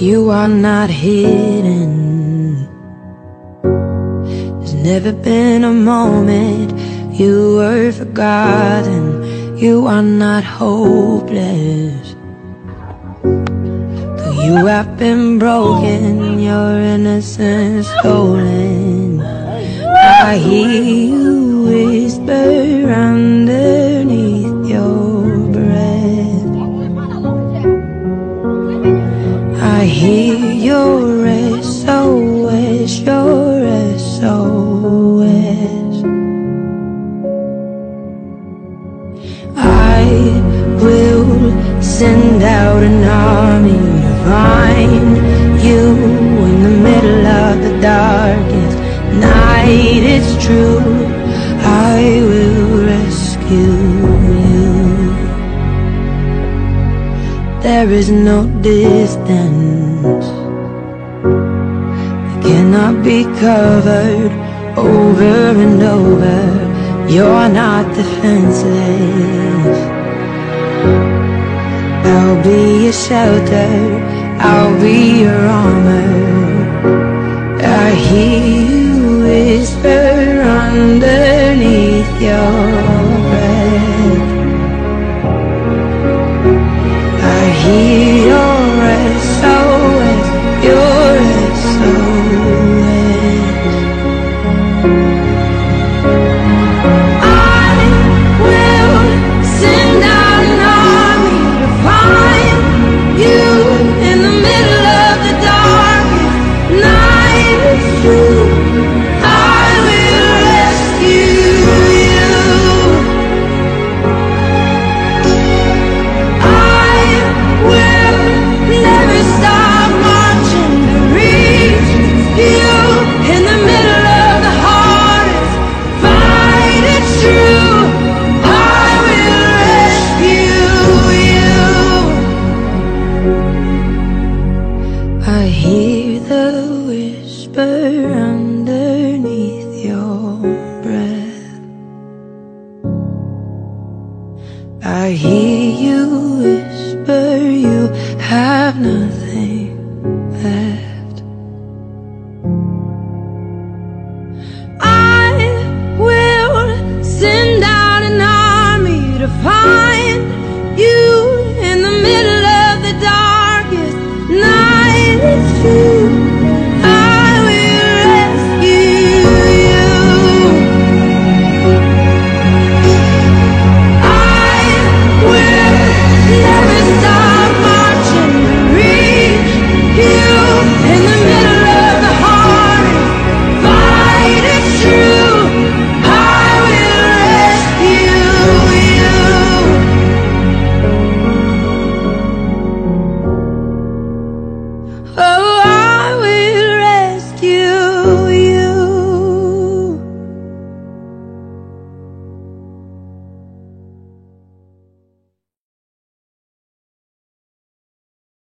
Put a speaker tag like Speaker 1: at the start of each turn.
Speaker 1: You are not hidden. There's never been a moment You were forgotten. You are not hopeless. Though you have been broken Your innocence stolen. I hear you I hear your SOS, your SOS I will send out an army to find you in the middle There is no distance. That cannot be covered over and over. You're not defenseless. I'll be your shelter, I'll be your armor. I hear you whisper underneath your I hear the whisper underneath your breath. I hear you whisper you have nothing left. I will send out an army to find